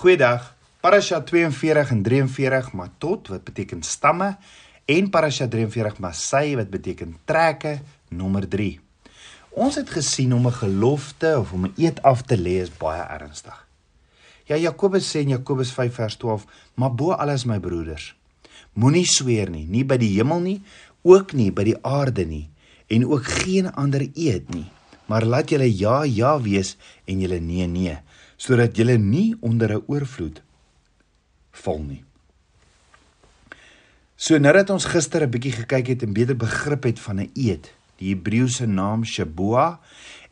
Goeiedag. Parasha 42 en 43 Matot wat beteken stamme en Parasha 43 Masai wat beteken trekke nommer 3. Ons het gesien om 'n gelofte of om 'n eed af te lê is baie ernstig. Ja Jakobus sê in Jakobus 5 vers 12, maar bo alles my broeders, moenie sweer nie, nie by die hemel nie, ook nie by die aarde nie en ook geen ander eed nie, maar laat julle ja ja wees en julle nee nee sodat julle nie onder 'n oorvloed val nie. So nadat ons gister 'n bietjie gekyk het en beter begrip het van 'n eed, die Hebreëse naam Shabua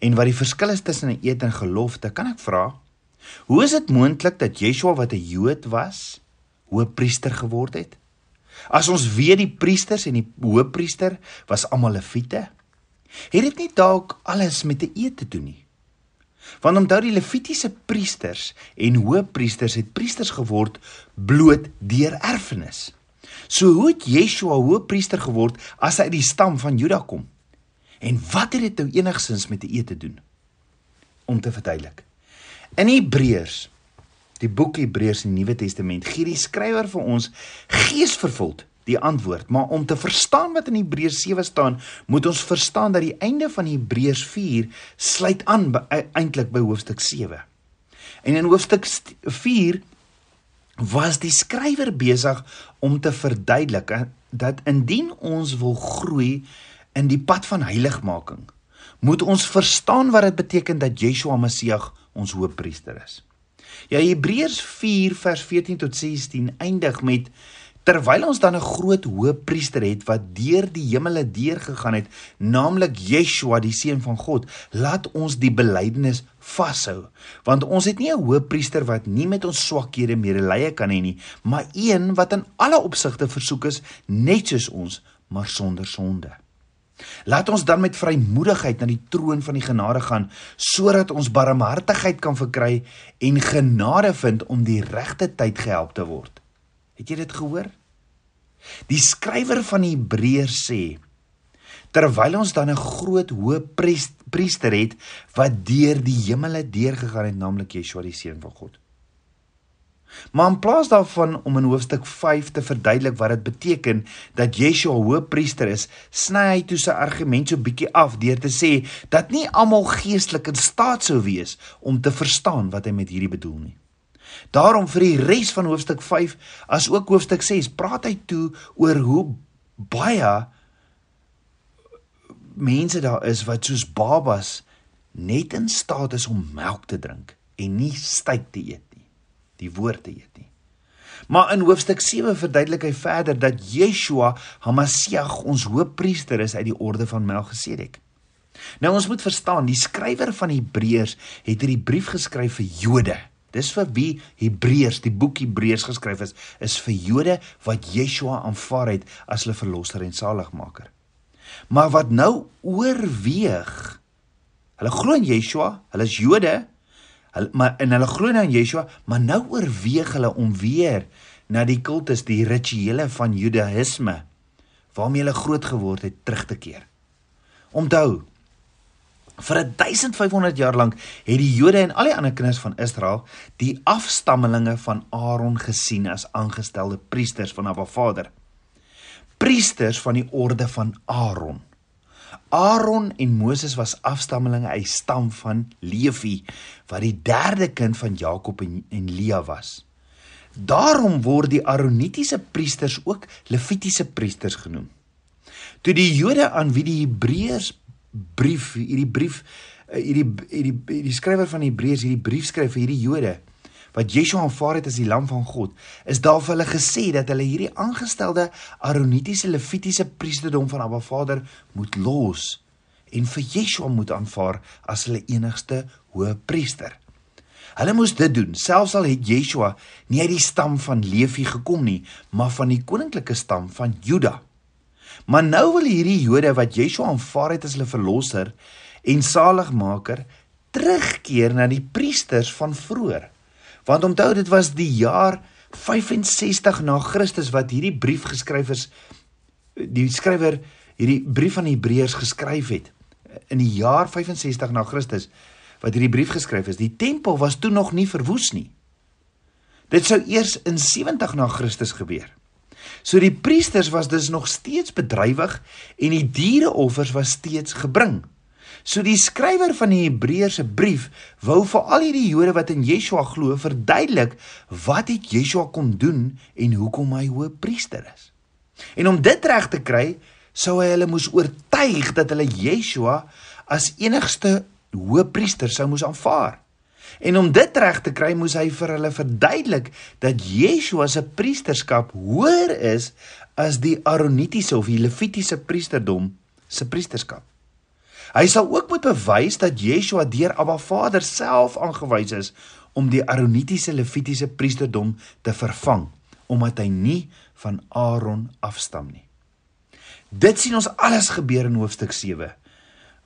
en wat die verskil is tussen 'n eed en gelofte, kan ek vra, hoe is dit moontlik dat Yeshua wat 'n Jood was, hoëpriester geword het? As ons weet die priesters en die hoëpriester was almal leviete, het dit nie dalk alles met 'n eed te doen nie? Want onthou die Levitiese priesters en hoëpriesters het priesters geword bloot deur erfenis. So hoe het Yeshua hoëpriester geword as hy uit die stam van Juda kom? En wat het dit nou enigsins met 'n eed te doen? Om te verduidelik. In Hebreërs, die boek Hebreërs in die Nuwe Testament, gee die skrywer vir ons geesvervuld die antwoord. Maar om te verstaan wat in Hebreërs 7 staan, moet ons verstaan dat die einde van Hebreërs 4 sluit aan e, eintlik by hoofstuk 7. En in hoofstuk 4 was die skrywer besig om te verduidelik dat indien ons wil groei in die pad van heiligmaking, moet ons verstaan wat dit beteken dat Yeshua Messie ons hoëpriester is. Ja Hebreërs 4 vers 14 tot 16 eindig met Terwyl ons dan 'n groot hoëpriester het wat deur die hemele deur gegaan het, naamlik Yeshua die seun van God, laat ons die belydenis vashou, want ons het nie 'n hoëpriester wat nie met ons swakhede medelee kan hê nie, maar een wat in alle opsigte versoek is net soos ons, maar sonder sonde. Laat ons dan met vrymoedigheid na die troon van die genade gaan sodat ons barmhartigheid kan verkry en genade vind om die regte tyd gehelp te word. Het jy dit gehoor? Die skrywer van Hebreërs sê terwyl ons dan 'n groot hoëpriester het wat deur die hemele deurgegaan het, naamlik Yeshua die seun van God. Maar in plaas daarvan om in hoofstuk 5 te verduidelik wat dit beteken dat Yeshua hoëpriester is, sny hy toe sy argument so bietjie af deur te sê dat nie almal geestelik in staat sou wees om te verstaan wat hy met hierdie bedoel nie. Daarom vir die res van hoofstuk 5 as ook hoofstuk 6 praat hy toe oor hoe baie mense daar is wat soos babas net in staat is om melk te drink en nie styk te eet nie. Die woord te eet nie. Maar in hoofstuk 7 verduidelik hy verder dat Yeshua Hamasiach ons hoëpriester is uit die orde van Melchisedek. Nou ons moet verstaan, die skrywer van Hebreërs het hierdie brief geskryf vir Jode. Dis vir wie Hebreërs, die boek Hebreërs geskryf is, is vir Jode wat Yeshua aanvaar het as hulle verlosser en saligmaker. Maar wat nou oorweeg? Hulle glo in Yeshua, hulle is Jode, hulle maar en hulle glo nou in Yeshua, maar nou oorweeg hulle om weer na die kultus, die rituele van Judaïsme waarmee hulle groot geword het, terug te keer. Onthou, Vir 1500 jaar lank het die Jode en al die ander kinders van Israel die afstammelinge van Aaron gesien as aangestelde priesters van Abba Vader. Priesters van die orde van Aaron. Aaron en Moses was afstammelinge uit stam van Levi wat die derde kind van Jakob en, en Lea was. Daarom word die Aaronitiese priesters ook Levitiese priesters genoem. Toe die Jode aan wie die Hebreërs brief, hierdie brief eh, hierdie hierdie die skrywer van Hebreërs hierdie brief skryf vir hierdie Jode wat Yeshua aanvaar het as die lam van God, is daar vir hulle gesê dat hulle hierdie aangestelde Aaronitiese Levitiese priesterdom van Abba Vader moet los en vir Yeshua moet aanvaar as hulle enigste hoëpriester. Hulle moes dit doen, selfs al het Yeshua nie uit die stam van Levi gekom nie, maar van die koninklike stam van Juda. Maar nou wil hierdie Jode wat Yeshua aanvaar het as hulle verlosser en saligmaker terugkeer na die priesters van vroeër. Want onthou dit was die jaar 65 na Christus wat hierdie brief geskryf is die skrywer hierdie brief aan die Hebreërs geskryf het in die jaar 65 na Christus wat hierdie brief geskryf is. Die tempel was toe nog nie verwoes nie. Dit sou eers in 70 na Christus gebeur. So die priesters was dus nog steeds bedrywig en die diereoffers was steeds gebring. So die skrywer van die Hebreëse brief wou vir al hierdie Jode wat in Yeshua glo verduidelik wat het Yeshua kom doen en hoekom hy hoëpriester is. En om dit reg te kry, sou hy hulle moes oortuig dat hulle Yeshua as enigste hoëpriester sou moes aanvaar. En om dit reg te kry, moes hy vir hulle verduidelik dat Yeshua se priesterskap hoër is as die Aaronitiese of die Levitiese priesterdom se priesterskap. Hy sal ook moet bewys dat Yeshua deur Abba Vader self aangewys is om die Aaronitiese Levitiese priesterdom te vervang, omdat hy nie van Aaron afstam nie. Dit sien ons alles gebeur in hoofstuk 7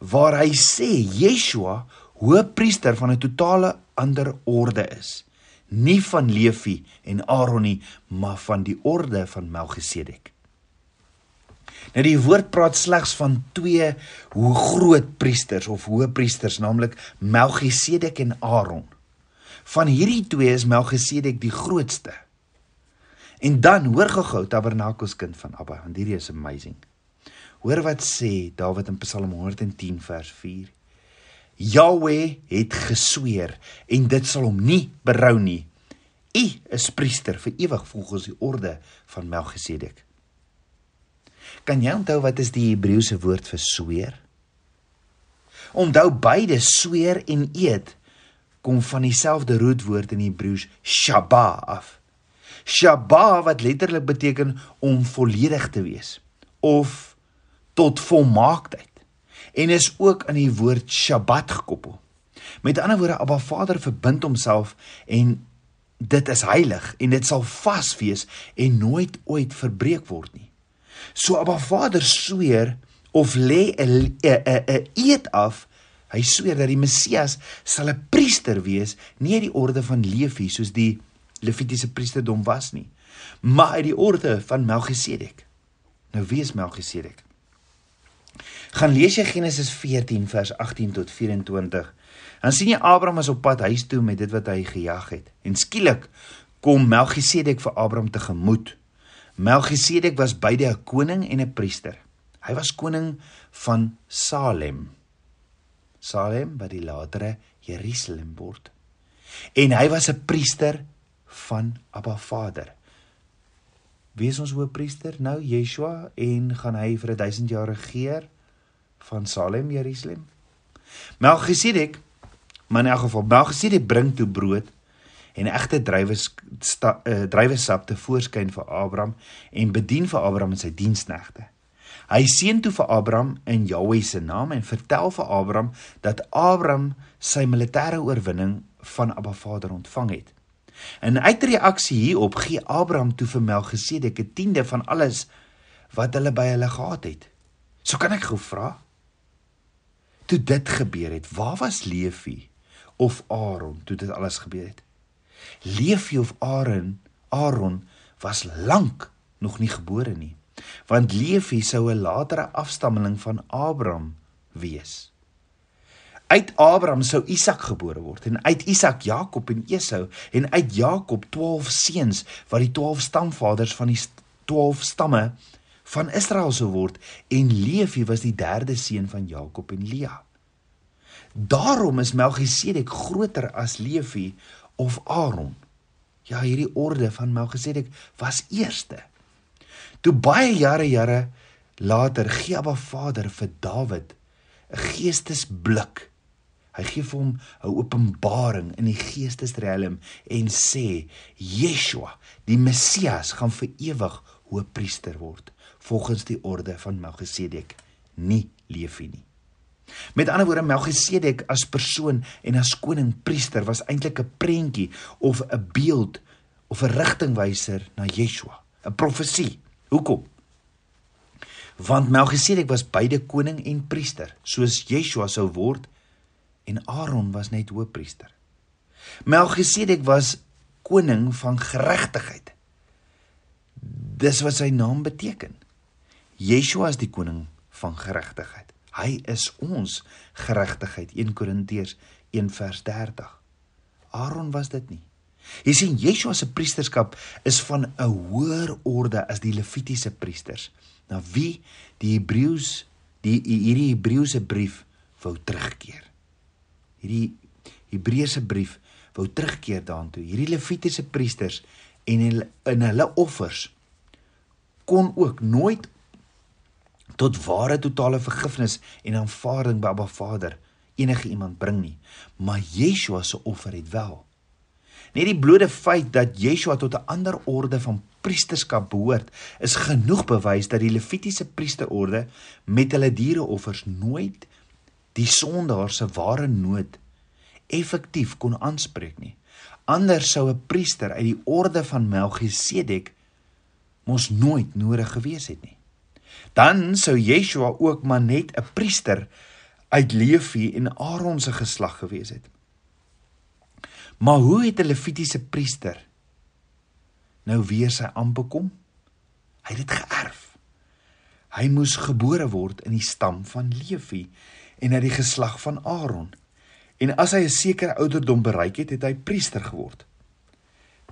waar hy sê Yeshua hoëpriester van 'n totale ander orde is. Nie van Levi en Aaron nie, maar van die orde van Melchisedek. Nou die woord praat slegs van twee hoe groot priesters of hoëpriesters, naamlik Melchisedek en Aaron. Van hierdie twee is Melchisedek die grootste. En dan hoor gehou Tabernakels kind van Abba, want hierdie is amazing. Hoor wat sê Dawid in Psalm 110 vers 4. Yahweh het gesweer en dit sal hom nie berou nie. U is priester vir ewig volgens die orde van Melchisedek. Kan jy onthou wat is die Hebreëse woord vir sweer? Onthou beide sweer en eed kom van dieselfde roetwoord in Hebreëus shaba af. Shaba wat letterlik beteken om volledig te wees of tot volmaaktheid en is ook aan die woord Shabbat gekoppel. Met ander woorde, Abba Vader verbind homself en dit is heilig en dit sal vas wees en nooit ooit verbreek word nie. So Abba Vader sweer of lê 'n eed af. Hy sweer dat die Messias sal 'n priester wees, nie uit die orde van Levi soos die Levitiese priesterdom was nie, maar uit die orde van Melchisedek. Nou wie is Melchisedek? Gaan lees jy Genesis 14 vers 18 tot 24. Dan sien jy Abraham is op pad huis toe met dit wat hy gejag het. En skielik kom Melchisedek vir Abraham tegemoet. Melchisedek was beide 'n koning en 'n priester. Hy was koning van Salem. Salem wat die latere Jerusalem word. En hy was 'n priester van Abba Vader. Wie is ons hoëpriester nou? Yeshua en gaan hy vir 1000 jaar regeer? van Salem Jerusalem. Melchisedek, maar in elk geval Melchisedek bring toe brood en egte druiwe uh, druiwesap te voorskyn vir Abraham en bedien vir Abraham in sy diensknegte. Hy seën toe vir Abraham in Jahweh se naam en vertel vir Abraham dat Abraham sy militêre oorwinning van Abba Vader ontvang het. In uitreaksie hierop gee Abraham toe vir Melchisedek 'n tiende van alles wat hulle by hulle gehad het. So kan ek gou vra, toe dit gebeur het, waar was Levi of Aaron toe dit alles gebeur het? Levi of Aaron, Aaron was lank nog nie gebore nie, want Levi sou 'n latere afstammeling van Abraham wees. Uit Abraham sou Isak gebore word en uit Isak Jakob en Esau en uit Jakob 12 seuns wat die 12 stamvaders van die 12 stamme van Israel sou word en Levi was die derde seun van Jakob en Lea. Daarom is Melchisedek groter as Levi of Aaron. Ja, hierdie orde van Melchisedek was eerste. Toe baie jare jare later gee Abba Vader vir Dawid 'n geestesblik. Hy gee vir hom 'n openbaring in die geestesriem en sê Yeshua, die Messias, gaan vir ewig hoëpriester word volgens die orde van Melchisedek, nie Levi nie. Met ander woorde Melchisedek as persoon en as koning priester was eintlik 'n prentjie of 'n beeld of 'n rigtingwyser na Yeshua, 'n profesie. Hoekom? Want Melchisedek was beide koning en priester, soos Yeshua sou word en Aaron was net hoëpriester. Melchisedek was koning van geregtigheid. Dis wat sy naam beteken. Yeshua is die koning van geregtigheid. Hy is ons geregtigheid 1 Korintiërs 1 vers 30. Aaron was dit nie. Jy sien Yeshua se priesterskap is van 'n hoër orde as die Levitiese priesters. Na wie die Hebreëus die hierdie Hebreëse brief wou terugkeer. Hierdie Hebreëse brief wou terugkeer daartoe. Hierdie Levitiese priesters en hulle in hulle offers kon ook nooit tot ware totale vergifnis en aanvaarding by Abba Vader enige iemand bring nie. Maar Yeshua se offer het wel. Net die blote feit dat Yeshua tot 'n ander orde van priesterskap behoort, is genoeg bewys dat die Levitiese priesterorde met hulle diereoffers nooit die sondaar se ware nood effektief kon aanspreek nie. Anders sou 'n priester uit die orde van Melchisedek mos nooit nodig gewees het nie. Dan sou Yeshua ook maar net 'n priester uit Levi en Aaron se geslag gewees het. Maar hoe het 'n Levitiese priester nou weer sy amp bekom? Hy het dit geërf. Hy moes gebore word in die stam van Levi en uit die geslag van Aaron. En as hy 'n sekere ouderdom bereik het, het hy priester geword.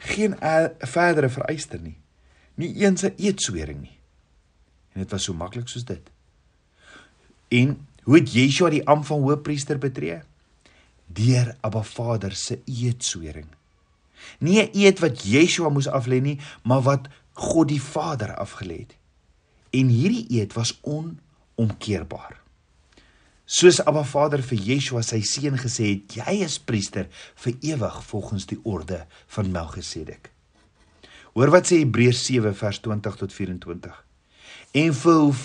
Geen verdere vereiste nie. Nie eens 'n eetswering nie. En dit was so maklik soos dit. En hoe het Yeshua die amp van hoëpriester betree? deur Abba Vader se eetswering. Nie 'n eed wat Yeshua moes aflê nie, maar wat God die Vader afgelê het. En hierdie eed was onomkeerbaar. Soos Abba Vader vir Yeshua sy seun gesê het, jy is priester vir ewig volgens die orde van Melchisedek. Hoor wat sê Hebreërs 7 vers 20 tot 24 en vir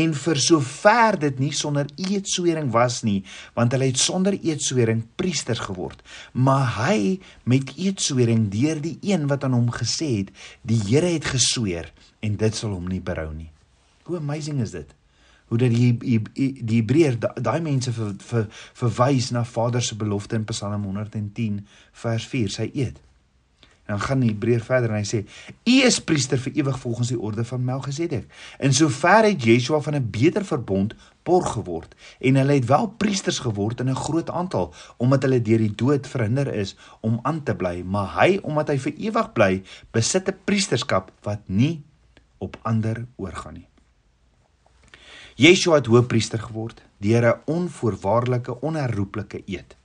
en vir sover dit nie sonder eetswering was nie want hulle het sonder eetswering priesters geword. Maar hy met eetswering deur die een wat aan hom gesê het die Here het gesweer en dit sal hom nie berou nie. Hoe amazing is dit hoe dat die die Hebreër daai mense ver, ver, verwys na Vader se belofte in Psalm 110 vers 4 sy eed En dan gaan die Hebreër verder en hy sê: "U is priester vir ewig volgens die orde van Melchisedek." En sover het Yeshua van 'n beter verbond borg geword en hulle het wel priesters geword in 'n groot aantal omdat hulle deur die dood verhinder is om aan te bly, maar hy omdat hy vir ewig bly, besit 'n priesterskap wat nie op ander oorgaan nie. Yeshua het hoëpriester geword deur 'n onvoorwaardelike onherroepelike eed.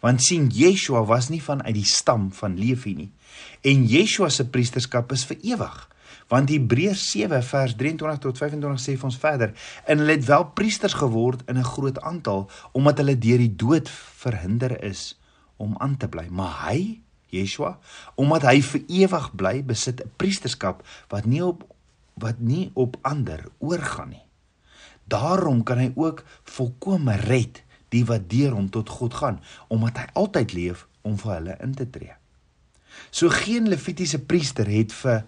Want sien Yeshua was nie van uit die stam van Levi nie. En Yeshua se priesterskap is vir ewig. Want Hebreërs 7 vers 23 tot 25 sê vir ons verder: "En hulle het wel priesters geword in 'n groot aantal omdat hulle deur die dood verhinder is om aan te bly. Maar hy, Yeshua, omdat hy vir ewig bly, besit 'n priesterskap wat nie op wat nie op ander oorgaan nie. Daarom kan hy ook volkome red die wat deur hom tot God gaan, omdat hy altyd leef om vir hulle in te tree. So geen Levitiese priester het vir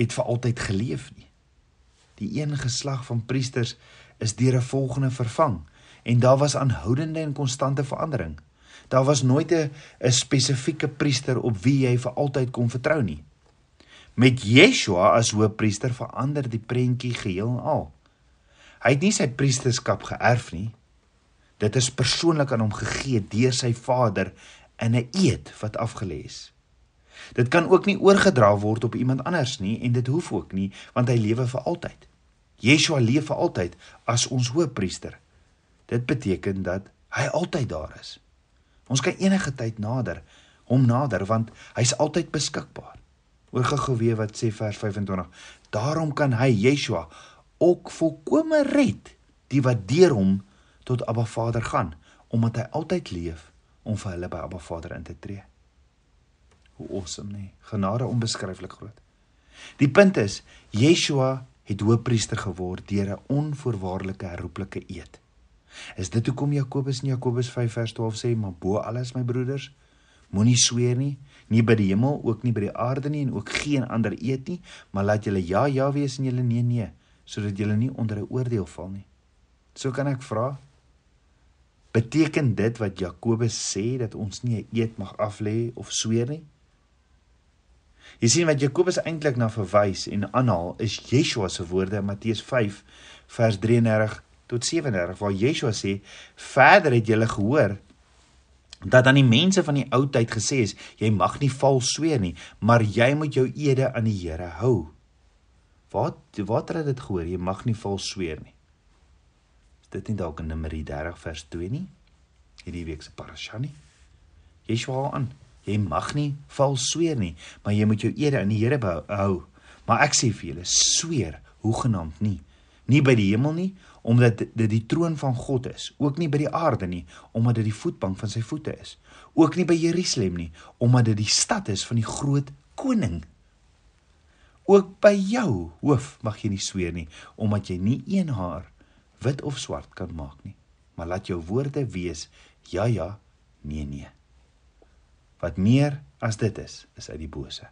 het vir altyd geleef nie. Die een geslag van priesters is deur 'n volgende vervang en daar was aanhoudende en konstante verandering. Daar was nooit 'n 'n spesifieke priester op wie jy vir altyd kon vertrou nie. Met Yeshua as hoofpriester verander die prentjie geheel en al. Hy het nie sy priesterskap geërf nie, Dit is persoonlik aan hom gegee deur sy Vader in 'n eed wat afgelê is. Dit kan ook nie oorgedra word op iemand anders nie en dit hoef ook nie want hy lewe vir altyd. Yeshua leef vir altyd as ons hoëpriester. Dit beteken dat hy altyd daar is. Ons kan enige tyd nader hom nader want hy's altyd beskikbaar. Oor gou weer wat sê vers 25. Daarom kan hy Yeshua ook volkome red die wat deur hom tot Abba Vader gaan omdat hy altyd leef om vir hulle by Abba Vader in te tree. Hoe awesome nê. Genade onbeskryflik groot. Die punt is Yeshua het hoëpriester geword deur 'n onvoorwaardelike herroepelike eed. Is dit hoekom Jakobus in Jakobus 5 vers 12 sê maar bo alles my broeders moenie sweer nie nie by die hemel ook nie by die aarde nie en ook geen ander eed nie maar laat julle ja ja wees en julle nee nee sodat julle nie onder 'n oordeel val nie. So kan ek vra Beteken dit wat Jakobus sê dat ons nie 'n eed mag aflê of sweer nie? Jy sien wat Jakobus eintlik na verwys en aanhaal is Yeshua se woorde in Matteus 5 vers 33 tot 37 waar Yeshua sê: "Verder het julle gehoor dat aan die mense van die ou tyd gesê is jy mag nie vals sweer nie, maar jy moet jou ede aan die Here hou. Wat wat het dit gehoor? Jy mag nie vals sweer nie. Is dit nie dalk in Numeri 30 vers 2 nie? Hierdie week se parasha nie. Yeshua aan. Jy mag nie vals sweer nie, maar jy moet jou ede aan die Here hou. Maar ek sê vir julle, sweer hoegenaamd nie. Nie by die hemel nie, omdat dit die troon van God is, ook nie by die aarde nie, omdat dit die voetbank van sy voete is, ook nie by Jerusalem nie, omdat dit die stad is van die groot koning. Ook by jou hoof mag jy nie sweer nie, omdat jy nie een haar wit of swart kan maak nie, maar laat jou woorde wees ja ja, nee nee. Wat meer as dit is, is uit die bose.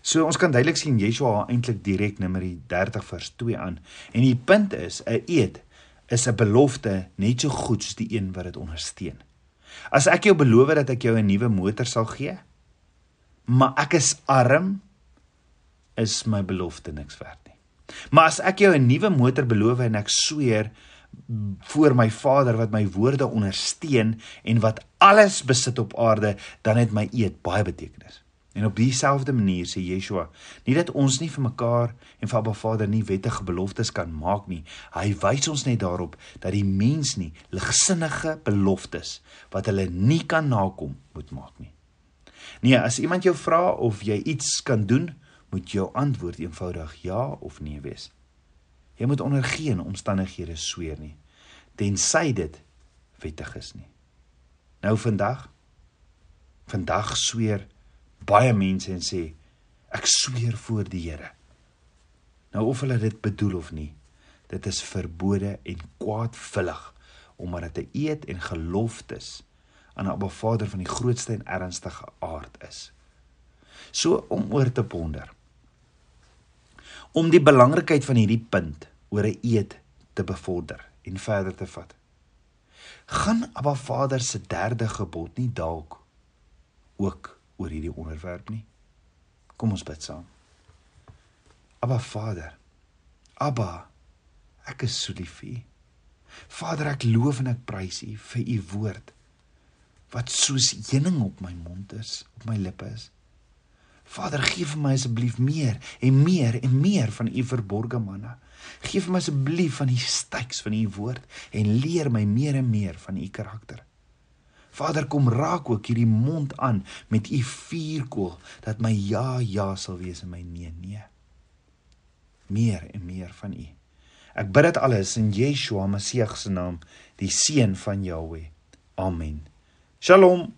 So ons kan duidelik sien Yeshua eintlik direk Numeri 30 vers 2 aan. En die punt is 'n eed is 'n belofte net so goed soos die een wat dit ondersteun. As ek jou beloof dat ek jou 'n nuwe motor sal gee, maar ek is arm, is my belofte niks werd nie. Maar as ek jou 'n nuwe motor beloof en ek sweer voor my Vader wat my woorde ondersteun en wat alles besit op aarde, dan het my eed baie betekenis. En op dieselfde manier sê Yeshua, nie dat ons nie vir mekaar en vir Abba Vader nie wettige beloftes kan maak nie. Hy wys ons net daarop dat die mens nie ligsinnige beloftes wat hulle nie kan nakom moet maak nie. Nee, as iemand jou vra of jy iets kan doen, moet jou antwoord eenvoudig ja of nee wees. Jy moet onder geen omstandighede sweer nie tensy dit wettig is nie. Nou vandag vandag sweer baie mense en sê ek sweer voor die Here. Nou of hulle dit bedoel of nie, dit is verbode en kwaadvullig omdat dit 'n eed en geloftes aan 'n Abba Vader van die grootste en ernstigste aard is. So om oor te ponder. Om die belangrikheid van hierdie punt oor 'n eed te bevorder en verder te vat. Gaan Abba Vader se derde gebod nie dalk ook oor hierdie onderwerp nie. Kom ons bid saam. Abba Vader. Abba, ek is so lief vir U. Vader, ek loof en ek prys U vir U woord wat soos heuning op my mond is, op my lippe is. Vader, gee vir my asseblief meer en meer en meer van U verborgde manna. Geef my asseblief van die styks van U woord en leer my meer en meer van U karakter. Vader kom raak ook hierdie mond aan met u vuurkoel dat my ja ja sal wees en my nee nee. Meer en meer van u. Ek bid dit alles in Yeshua Messie se naam, die seun van Jahweh. Amen. Shalom.